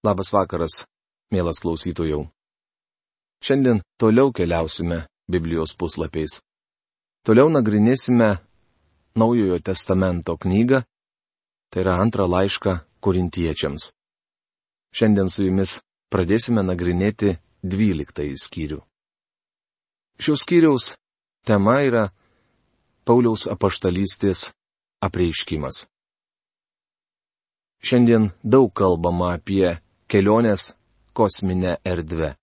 Labas vakaras, mielas klausytojų. Šiandien toliau keliausime Biblijos puslapiais. Toliau nagrinėsime Naujojo testamento knygą, tai yra antrą laišką korintiečiams. Šiandien su jumis pradėsime nagrinėti dvyliktąjį skyrių. Šios skyriaus tema yra Pauliaus apaštalystės apreiškimas. Šiandien daug kalbama apie kelionės kosminę erdvę.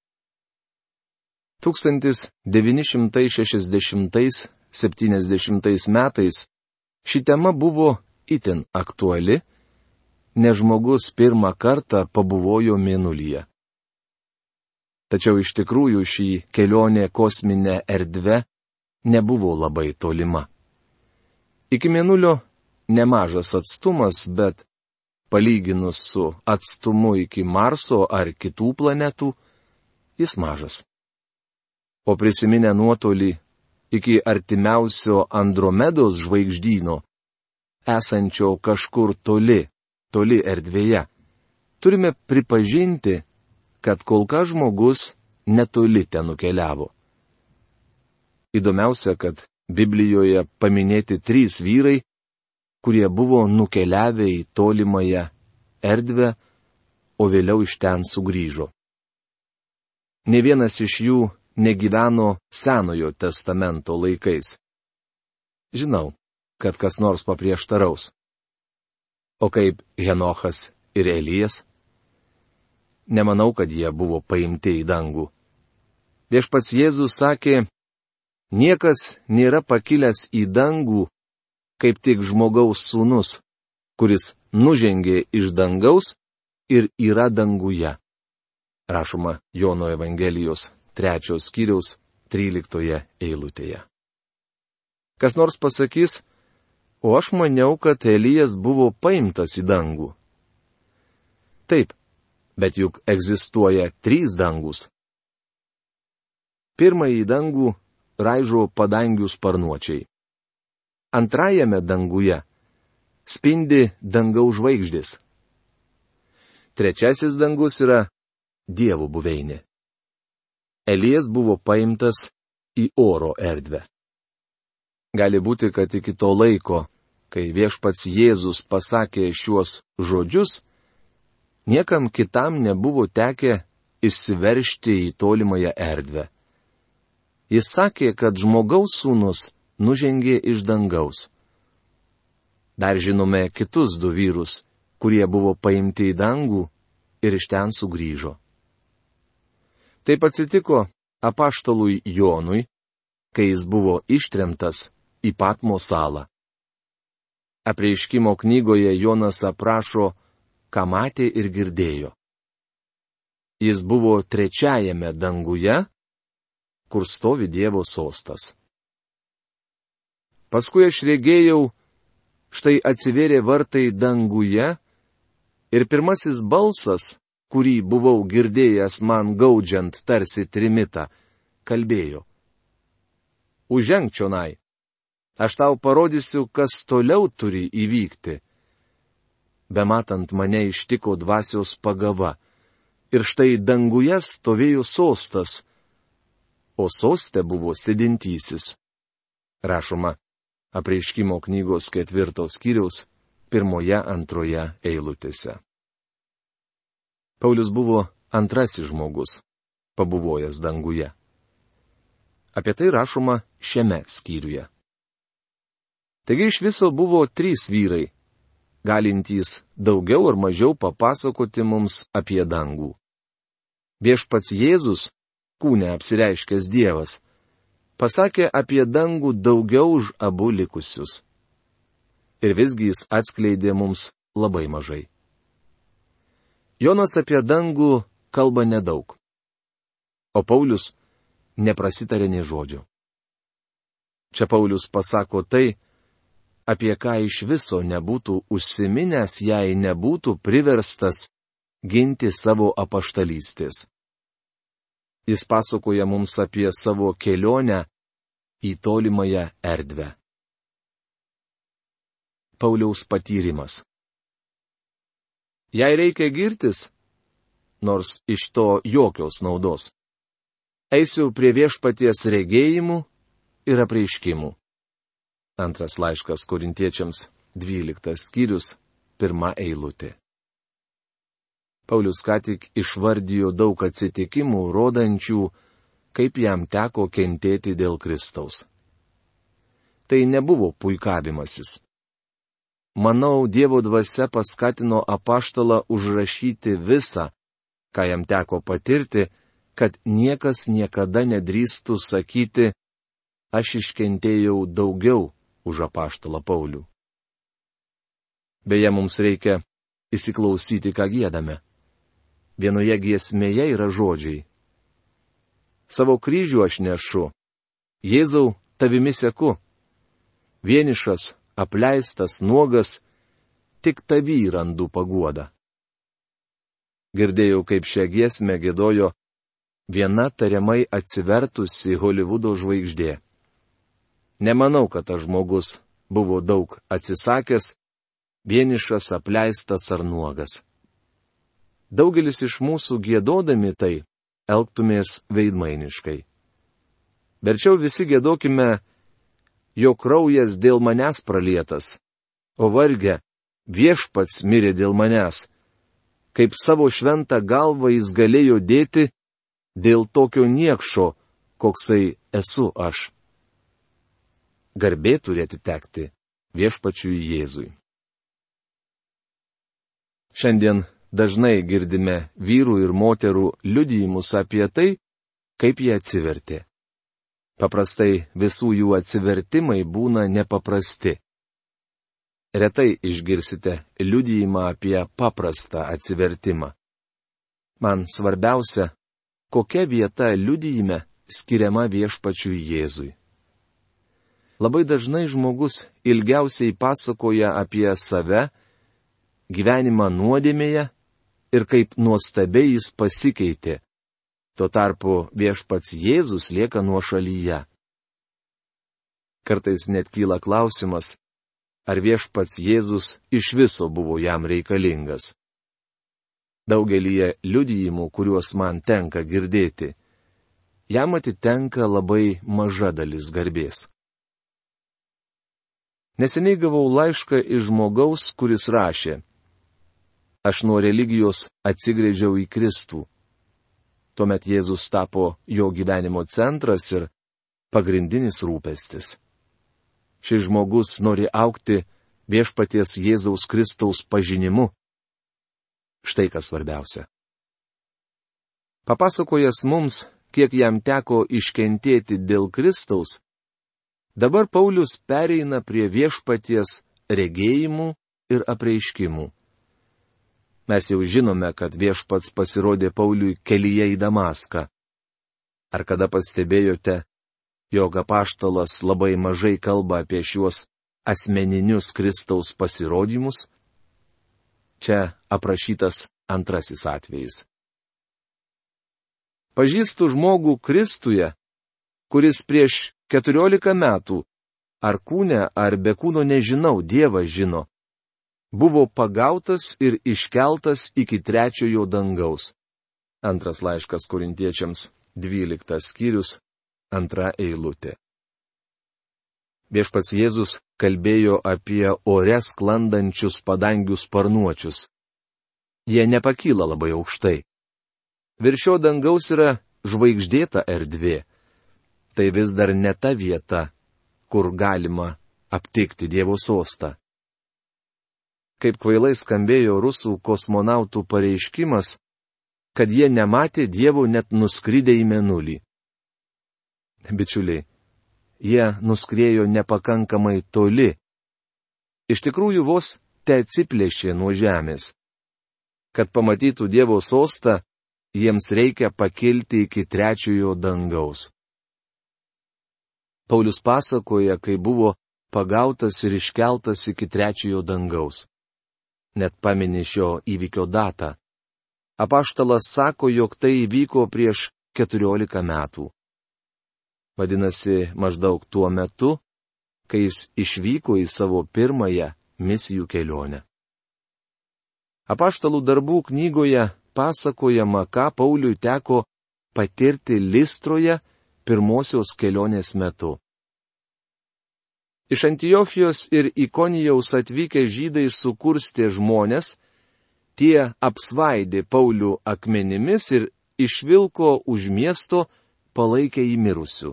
1960-70 metais ši tema buvo itin aktuali, nes žmogus pirmą kartą pabuvojo mėnulyje. Tačiau iš tikrųjų šį kelionę kosminę erdvę nebuvo labai tolima. Iki mėnulio nemažas atstumas, bet palyginus su atstumu iki Marso ar kitų planetų, jis mažas. O prisiminę nuotolį iki artimiausio Andromedos žvaigždyno, esančio kažkur toli, toli erdvėje, turime pripažinti, kad kol kas žmogus netoli ten nukeliavo. Įdomiausia, kad Biblijoje paminėti trys vyrai, kurie buvo nukeliavę į tolimąją erdvę, o vėliau iš ten sugrįžo. Ne vienas iš jų negyveno Senojo testamento laikais. Žinau, kad kas nors paprieštaraus. O kaip Henochas ir Elijas? Nemanau, kad jie buvo paimti į dangų. Viešpats Jėzus sakė, niekas nėra pakilęs į dangų kaip tik žmogaus sūnus, kuris nužengė iš dangaus ir yra danguje. Rašoma Jono Evangelijos trečios skyriaus tryliktoje eilutėje. Kas nors pasakys, o aš maniau, kad Elijas buvo paimtas į dangų. Taip, bet juk egzistuoja trys dangus. Pirmąjį dangų raižo padangių sparnuočiai antrajame danguje spindi dangaus žvaigždės. Trečiasis dangus yra Dievo buveinė. Elijas buvo paimtas į oro erdvę. Gali būti, kad iki to laiko, kai viešpats Jėzus pasakė šiuos žodžius, niekam kitam nebuvo tekę išsiveršti į tolimąją erdvę. Jis sakė, kad žmogaus sūnus nužengė iš dangaus. Dar žinome kitus du vyrus, kurie buvo paimti į dangų ir iš ten sugrįžo. Taip atsitiko apaštalui Jonui, kai jis buvo ištremtas į Patmo salą. Apreiškimo knygoje Jonas aprašo, ką matė ir girdėjo. Jis buvo trečiajame danguje, kur stovi Dievo sostas. Paskui aš regėjau, štai atsiverė vartai danguje ir pirmasis balsas, kurį buvau girdėjęs man gaudžiant tarsi trimitą, kalbėjo. Užženk čionai. Aš tau parodysiu, kas toliau turi įvykti. Bematant mane ištiko dvasios pagava. Ir štai danguje stovėjo sostas, o soste buvo sėdintysis. Rašoma, apreiškimo knygos ketvirtos skyriaus pirmoje antroje eilutėse. Paulius buvo antrasis žmogus, pabuvojęs danguje. Apie tai rašoma šiame skyriuje. Taigi iš viso buvo trys vyrai, galintys daugiau ar mažiau papasakoti mums apie dangų. Viešpats Jėzus, kūne apsireiškęs Dievas, pasakė apie dangų daugiau už abu likusius. Ir visgi jis atskleidė mums labai mažai. Jonas apie dangų kalba nedaug. O Paulius neprasitarė nei žodžio. Čia Paulius pasako tai, apie ką iš viso nebūtų užsiminęs, jei nebūtų priverstas ginti savo apaštalystės. Jis pasakoja mums apie savo kelionę į tolimąją erdvę. Pauliaus patyrimas. Jei reikia girtis, nors iš to jokios naudos. Eisiu prie viešpaties regėjimų ir apreiškimų. Antras laiškas korintiečiams, dvyliktas skyrius, pirma eilutė. Paulius ką tik išvardijo daug atsitikimų, rodančių, kaip jam teko kentėti dėl Kristaus. Tai nebuvo puikavimasis. Manau, Dievo dvasia paskatino apaštalą užrašyti visą, ką jam teko patirti, kad niekas niekada nedrįstų sakyti, aš iškentėjau daugiau už apaštalą Paulių. Beje, mums reikia įsiklausyti, ką gėdame. Vienoje giesmėje yra žodžiai. Savo kryžių aš nešu. Jėzau, tavimi seku. Vienišas, apleistas, nuogas, tik tavy randu paguodą. Girdėjau, kaip šią giesmę gėdojo viena tariamai atsivertusi Hollywoodo žvaigždė. Nemanau, kad tas žmogus buvo daug atsisakęs, vienišas, apleistas ar nuogas. Daugelis iš mūsų gėdodami tai elgtumės veidmainiškai. Verčiau visi gėdokime jo kraujas dėl manęs pralietas. O varge, viešpats mirė dėl manęs. Kaip savo šventą galvą jis galėjo dėti dėl tokio niekšo, koksai esu aš. Garbė turi atitekti viešpačiui Jėzui. Šiandien dažnai girdime vyrų ir moterų liudijimus apie tai, kaip jie atsivertė. Paprastai visų jų atsivertimai būna nepaprasti. Retai išgirsite liudijimą apie paprastą atsivertimą. Man svarbiausia, kokia vieta liudijime skiriama viešpačiui Jėzui. Labai dažnai žmogus ilgiausiai pasakoja apie save, gyvenimą nuodėmėje ir kaip nuostabiai jis pasikeitė, Tuo tarpu viešpats Jėzus lieka nuo šalyje. Kartais net kyla klausimas, ar viešpats Jėzus iš viso buvo jam reikalingas. Daugelįje liudijimų, kuriuos man tenka girdėti, jam atitenka labai maža dalis garbės. Neseniai gavau laišką iš žmogaus, kuris rašė, aš nuo religijos atsigrėžiau į Kristų. Tuomet Jėzus tapo jo gyvenimo centras ir pagrindinis rūpestis. Šis žmogus nori aukti viešpaties Jėzaus Kristaus pažinimu. Štai kas svarbiausia. Papasakojęs mums, kiek jam teko iškentėti dėl Kristaus, dabar Paulius pereina prie viešpaties regėjimų ir apreiškimų. Mes jau žinome, kad viešpats pasirodė Pauliui kelyje į Damaską. Ar kada pastebėjote, jog apaštalas labai mažai kalba apie šiuos asmeninius Kristaus pasirodymus? Čia aprašytas antrasis atvejis. Pažįstu žmogų Kristuje, kuris prieš keturiolika metų, ar kūne, ar be kūno nežinau, Dievas žino, buvo pagautas ir iškeltas iki trečiojo dangaus. Antras laiškas korintiečiams, dvyliktas skyrius, antra eilutė. Viešpats Jėzus kalbėjo apie ore sklandančius padangių sparnuočius. Jie nepakyla labai aukštai. Viršio dangaus yra žvaigždėta erdvė. Tai vis dar ne ta vieta, kur galima aptikti Dievo sostą kaip kvailai skambėjo rusų kosmonautų pareiškimas, kad jie nematė Dievo net nuskridę į menulį. Bičiuliai, jie nuskriejo nepakankamai toli. Iš tikrųjų vos te atsiplėšė nuo žemės. Kad pamatytų Dievo sostą, jiems reikia pakilti iki trečiojo dangaus. Paulius pasakoja, kai buvo pagautas ir iškeltas iki trečiojo dangaus net pamini šio įvykio datą. Apaštalas sako, jog tai įvyko prieš 14 metų. Vadinasi, maždaug tuo metu, kai jis išvyko į savo pirmąją misijų kelionę. Apaštalų darbų knygoje pasakojama, ką Pauliui teko patirti Listroje pirmosios kelionės metu. Iš Antiochijos ir Ikonijaus atvykę žydai sukurstė žmonės, tie apsvaidė Paulių akmenimis ir išvilko už miesto palaikė į mirusių.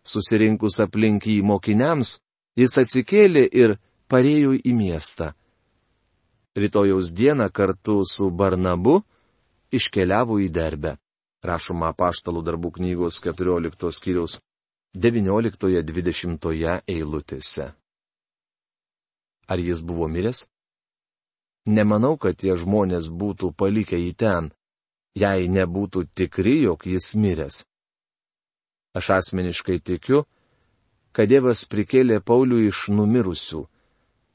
Susirinkus aplink jį mokiniams, jis atsikėlė ir parėjo į miestą. Rytojaus dieną kartu su Barnabu iškeliavo į derbę. Rašoma paštalų darbų knygos 14 skyriaus 19-20 eilutėse. Ar jis buvo miręs? Nemanau, kad tie žmonės būtų palikę į ten, jei nebūtų tikri, jog jis miręs. Aš asmeniškai tikiu, kad Dievas prikėlė Paulių iš numirusių.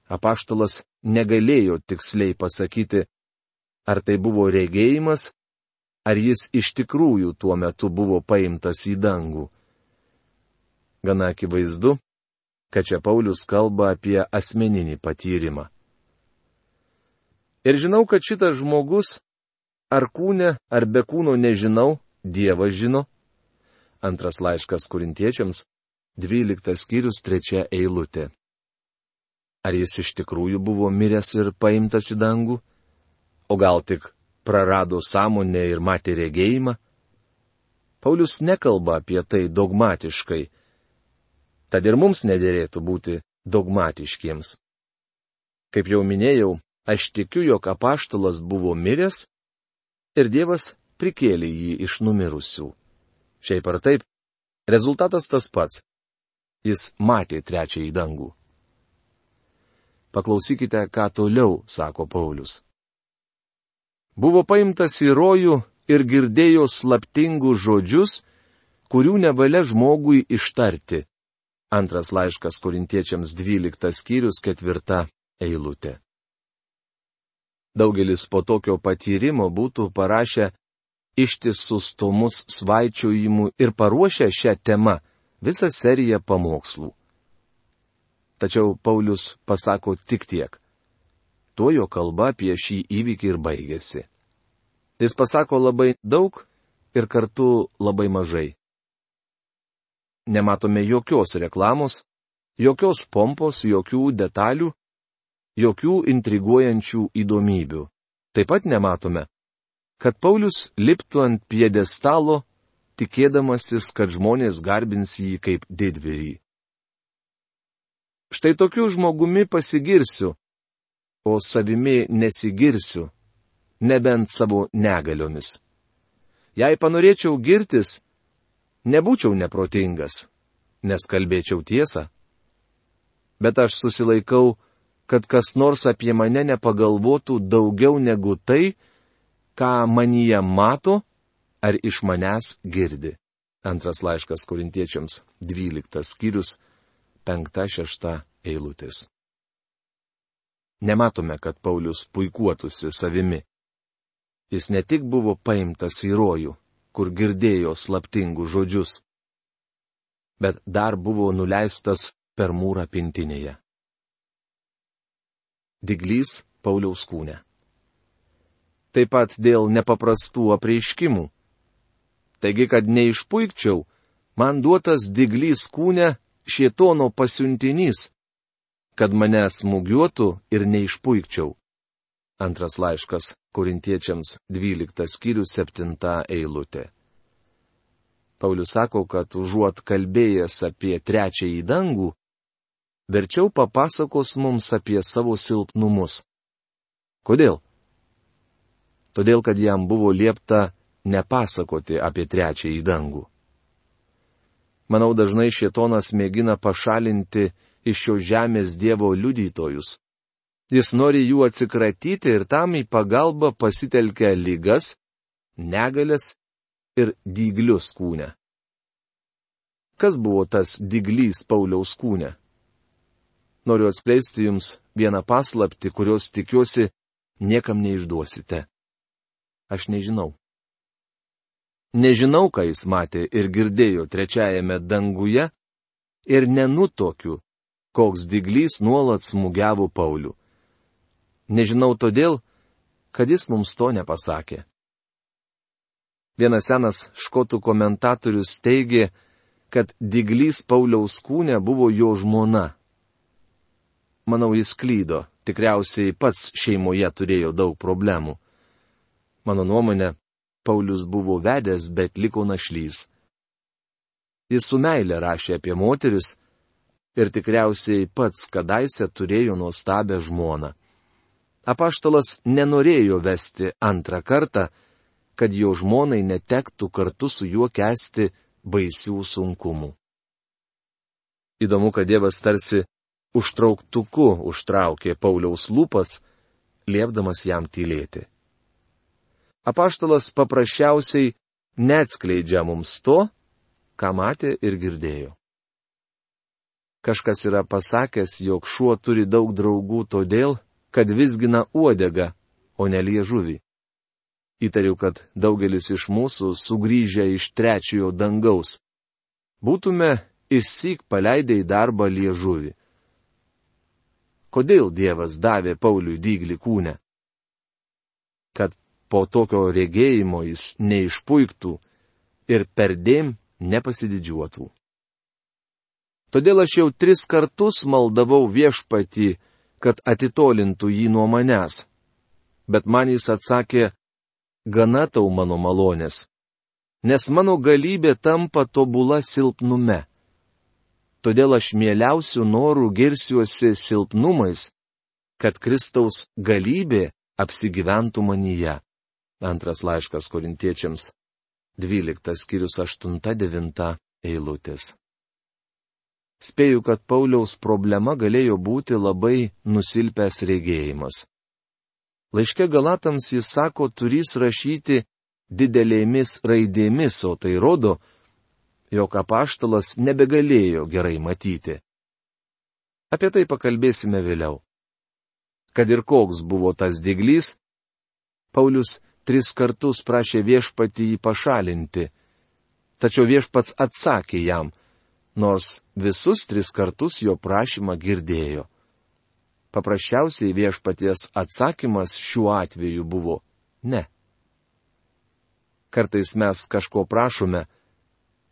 Apaštalas negalėjo tiksliai pasakyti, ar tai buvo regėjimas, ar jis iš tikrųjų tuo metu buvo paimtas į dangų. Gana akivaizdu, kad čia Paulius kalba apie asmeninį patyrimą. Ir žinau, kad šitas žmogus, ar kūne, ar be kūno nežinau, Dievas žino, Antras laiškas kurintiečiams, dvyliktas skyrius trečia eilutė. Ar jis iš tikrųjų buvo miręs ir paimtas į dangų? O gal tik prarado sąmonę ir matė regėjimą? Paulius nekalba apie tai dogmatiškai. Tad ir mums nedėrėtų būti dogmatiškiems. Kaip jau minėjau, aš tikiu, jog apaštalas buvo miręs ir Dievas prikėlė jį iš numirusių. Šiaip ar taip, rezultatas tas pats. Jis matė trečiąjį dangų. Paklausykite, ką toliau sako Paulius. Buvo paimtas į rojų ir girdėjo slaptingus žodžius, kurių nevalia žmogui ištarti. Antras laiškas korintiečiams 12 skyrius 4 eilutė. Daugelis po tokio patyrimo būtų parašę ištisus tomus svaičiojimų ir paruošę šią temą visą seriją pamokslų. Tačiau Paulius pasako tik tiek. Tuo jo kalba apie šį įvykį ir baigėsi. Jis pasako labai daug ir kartu labai mažai. Nematome jokios reklamos, jokios pompos, jokių detalių, jokių intriguojančių įdomybių. Taip pat nematome, kad Paulius liptų ant piedestalo, tikėdamasis, kad žmonės garbins jį kaip didvyrį. Štai tokiu žmogumi pasigirsiu, o savimi nesigirsiu, nebent savo negaliomis. Jei panorėčiau girtis, nebūčiau neprotingas, nes kalbėčiau tiesą. Bet aš susilaikau, kad kas nors apie mane nepagalvotų daugiau negu tai, ką manyje mato ar iš manęs girdi. Antras laiškas korintiečiams, dvyliktas skyrius, penkta šešta eilutės. Nematome, kad Paulius puikuotųsi savimi. Jis ne tik buvo paimtas į rojų, kur girdėjo slaptingus žodžius, bet dar buvo nuleistas per mūrą pintinėje. Diglys Pauliaus kūne taip pat dėl nepaprastų apreiškimų. Taigi, kad neišpuikčiau, man duotas diglys kūne šietono pasiuntinys, kad mane smūgiuotų ir neišpuikčiau. Antras laiškas korintiečiams 12 skyrius 7 eilutė. Paulius sako, kad užuot kalbėjęs apie trečiąjį dangų, verčiau papasakos mums apie savo silpnumus. Kodėl? todėl kad jam buvo liepta nepasakoti apie trečiąjį dangų. Manau, dažnai šietonas mėgina pašalinti iš šio žemės Dievo liudytojus. Jis nori jų atsikratyti ir tam į pagalbą pasitelkia lygas, negalės ir dyglius kūne. Kas buvo tas dyglys Pauliaus kūne? Noriu atskleisti jums vieną paslapti, kurios tikiuosi niekam neišduosite. Aš nežinau. Nežinau, ką jis matė ir girdėjo trečiajame danguje ir nenutokiu, koks diglys nuolat smūgiavo Paulių. Nežinau todėl, kad jis mums to nepasakė. Vienas senas škotų komentatorius teigė, kad diglys Pauliaus kūne buvo jo žmona. Manau, jis klydo, tikriausiai pats šeimoje turėjo daug problemų. Mano nuomonė, Paulius buvo vedęs, bet liko našlys. Jis su meilė rašė apie moteris ir tikriausiai pats kadaise turėjo nuostabę žmoną. Apaštalas nenorėjo vesti antrą kartą, kad jo žmonai netektų kartu su juo kesti baisių sunkumų. Įdomu, kad Dievas tarsi užtrauktuku užtraukė Pauliaus lūpas, liepdamas jam tylėti. Apaštalas paprasčiausiai neatskleidžia mums to, ką matė ir girdėjo. Kažkas yra pasakęs, jog šuo turi daug draugų todėl, kad visgina uodegą, o ne liežuvį. Įtariu, kad daugelis iš mūsų sugrįžę iš trečiojo dangaus. Būtume išsik paleidę į darbą liežuvį. Kodėl Dievas davė Pauliui dyglį kūnę? Kad po tokio regėjimo jis neišpuiktų ir perdėm nepasididžiuotų. Todėl aš jau tris kartus maldavau viešpatį, kad atitolintų jį nuo manęs. Bet man jis atsakė, gana tau mano malonės, nes mano galybė tampa tobula silpnume. Todėl aš mieliausių norų girsiuosi silpnumais, kad Kristaus galybė apsigyventų manyje. Antras laiškas korintiečiams, 12 skyrius 8-9 eilutės. Spėju, kad Pauliaus problema galėjo būti labai nusilpęs regėjimas. Laiške Galatams jis sako, turys rašyti didelėmis raidėmis, o tai rodo, jog apaštalas nebegalėjo gerai matyti. Apie tai pakalbėsime vėliau. Kad ir koks buvo tas diglys, Paulius tris kartus prašė viešpatį jį pašalinti, tačiau viešpats atsakė jam, nors visus tris kartus jo prašymą girdėjo. Paprasčiausiai viešpaties atsakymas šiuo atveju buvo - ne. Kartais mes kažko prašome,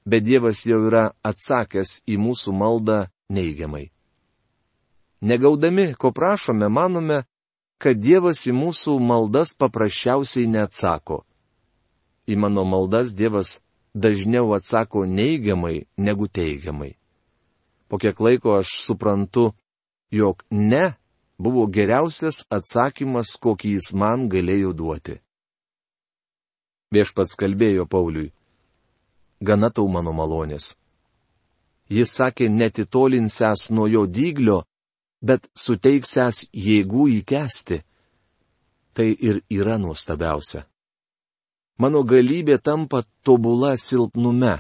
bet Dievas jau yra atsakęs į mūsų maldą neigiamai. Negaudami, ko prašome, manome, kad Dievas į mūsų maldas paprasčiausiai neatsako. Į mano maldas Dievas dažniau atsako neigiamai negu teigiamai. Po kiek laiko aš suprantu, jog ne buvo geriausias atsakymas, kokį jis man galėjo duoti. Viešpats kalbėjo Pauliui. Gana tau mano malonės. Jis sakė netitolinsęs nuo jo dyglio, bet suteiksęs jėgų įkesti. Tai ir yra nuostabiausia. Mano galybė tampa tobula silpnume.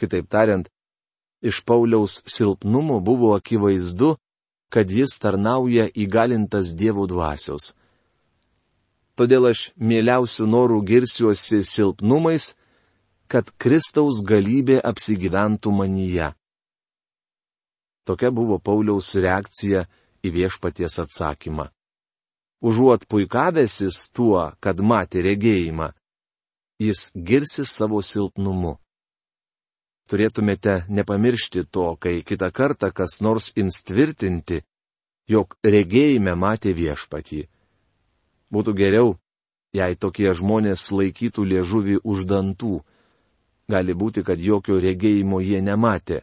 Kitaip tariant, iš Pauliaus silpnumo buvo akivaizdu, kad jis tarnauja įgalintas Dievo dvasios. Todėl aš mieliausių norų girsiuosi silpnumais, kad Kristaus galybė apsigyventų manyje. Tokia buvo Pauliaus reakcija į viešpaties atsakymą. Užuot puikavęsis tuo, kad matė regėjimą, jis girsi savo silpnumu. Turėtumėte nepamiršti to, kai kitą kartą kas nors ims tvirtinti, jog regėjime matė viešpatį. Būtų geriau, jei tokie žmonės laikytų liežuvį už dantų. Gali būti, kad jokio regėjimo jie nematė.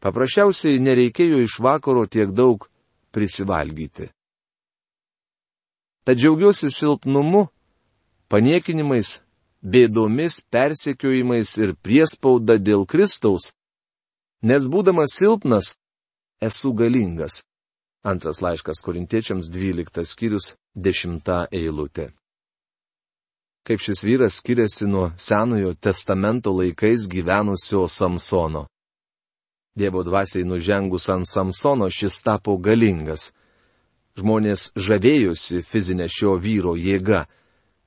Paprasčiausiai nereikėjo iš vakaro tiek daug prisivalgyti. Tad džiaugiuosi silpnumu, paniekinimais, bėdomis, persekiojimais ir priespauda dėl Kristaus, nes būdamas silpnas, esu galingas. Antras laiškas korintiečiams 12 skyrius 10 eilutė. Kaip šis vyras skiriasi nuo Senojo testamento laikais gyvenusio Samsono. Dievo dvasiai nužengus ant Samsono šis tapo galingas. Žmonės žavėjosi fizinė šio vyro jėga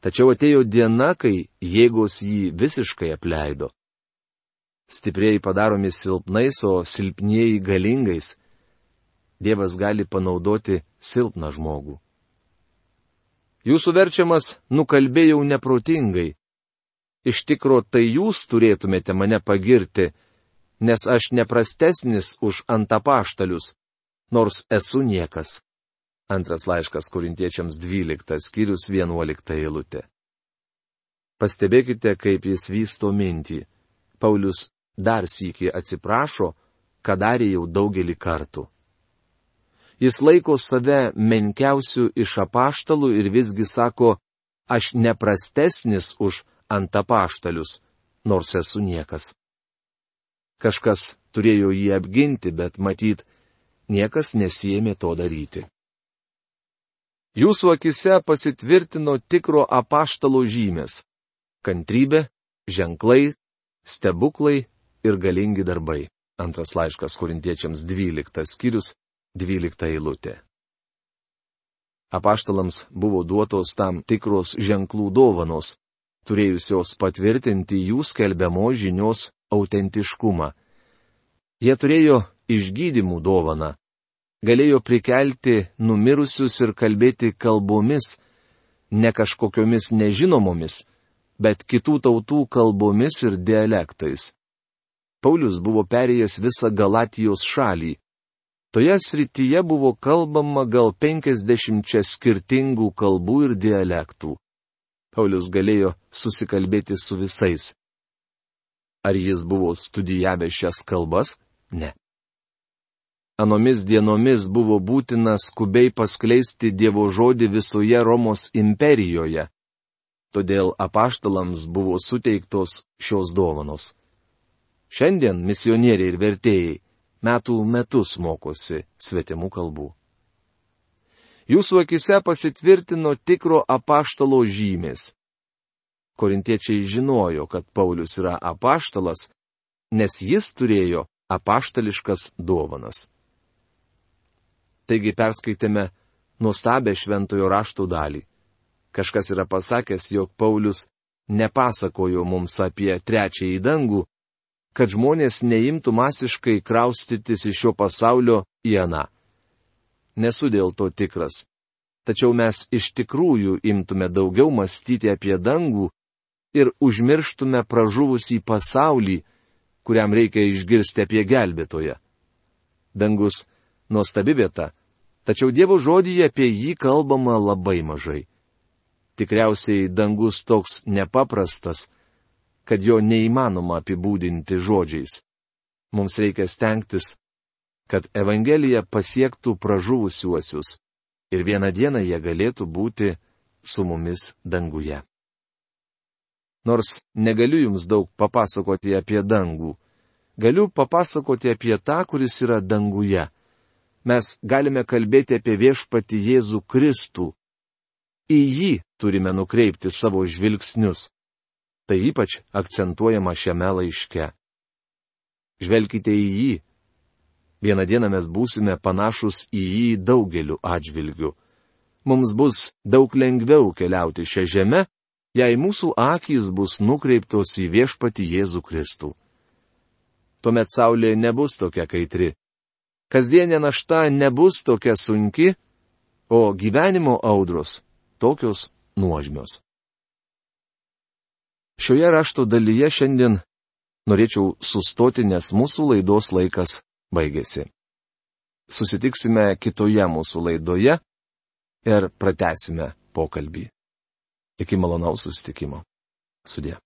Tačiau atėjo diena, kai jėgos jį visiškai apleido. Stipriai padaromi silpnais, o silpnieji galingais. Dievas gali panaudoti silpną žmogų. Jūsų verčiamas nukalbėjau neprotingai. Iš tikro tai jūs turėtumėte mane pagirti, nes aš neprastesnis už antapaštalius, nors esu niekas. Antras laiškas korintiečiams 12 skyrius 11 eilutė. Pastebėkite, kaip jis vysto mintį. Paulius dar sįki atsiprašo, ką darė jau daugelį kartų. Jis laiko save menkiausių iš apaštalų ir visgi sako, aš neprastesnis už antapaštalius, nors esu niekas. Kažkas turėjo jį apginti, bet matyt, niekas nesijėmė to daryti. Jūsų akise pasitvirtino tikro apaštalo žymės - kantrybė, ženklai, stebuklai ir galingi darbai. Antras laiškas korintiečiams 12 skyrius 12 eilutė. Apaštalams buvo duotos tam tikros ženklų dovanos, turėjusios patvirtinti jų skelbiamo žinios autentiškumą. Jie turėjo išgydymų dovaną, galėjo prikelti numirusius ir kalbėti kalbomis, ne kažkokiomis nežinomomis, bet kitų tautų kalbomis ir dialektais. Paulius buvo perėjęs visą Galatijos šalį. Toje srityje buvo kalbama gal penkisdešimčia skirtingų kalbų ir dialektų. Paulius galėjo susikalbėti su visais. Ar jis buvo studijavęs šias kalbas? Ne. Anomis dienomis buvo būtina skubiai paskleisti Dievo žodį visoje Romos imperijoje. Todėl apaštalams buvo suteiktos šios dovanos. Šiandien misionieriai ir vertėjai metų metus mokosi svetimų kalbų. Jūsų akise pasitvirtino tikro apaštalo žymės. Korintiečiai žinojo, kad Paulius yra apaštalas, nes jis turėjo apaštališkas dovanas. Taigi perskaitėme nuostabę šventojo rašto dalį. Kažkas yra pasakęs, jog Paulius nepasakojo mums apie trečiąjį dangų, kad žmonės neimtų masiškai kraustytis iš šio pasaulio į aną. Nesu dėl to tikras. Tačiau mes iš tikrųjų imtume daugiau mąstyti apie dangų ir užmirštume pražuvusį pasaulį, kuriam reikia išgirsti apie gelbėtoją. Dangus nuostabi vieta, tačiau Dievo žodyje apie jį kalbama labai mažai. Tikriausiai dangus toks nepaprastas, kad jo neįmanoma apibūdinti žodžiais. Mums reikia stengtis, kad Evangelija pasiektų pražuvusiuosius ir vieną dieną jie galėtų būti su mumis danguje. Nors negaliu jums daug papasakoti apie dangų, galiu papasakoti apie tą, kuris yra danguje mes galime kalbėti apie viešpati Jėzų Kristų. Į jį turime nukreipti savo žvilgsnius. Tai ypač akcentuojama šiame laiške. Žvelkite į jį. Vieną dieną mes būsime panašus į jį daugeliu atžvilgių. Mums bus daug lengviau keliauti šią žemę, jei mūsų akys bus nukreiptos į viešpati Jėzų Kristų. Tuomet saulė nebus tokia kaitri, kasdienė našta nebus tokia sunki, o gyvenimo audros tokios nuožmios. Šioje rašto dalyje šiandien norėčiau sustoti, nes mūsų laidos laikas baigėsi. Susitiksime kitoje mūsų laidoje ir pratesime pokalbį. Iki malonaus susitikimo. Sudė.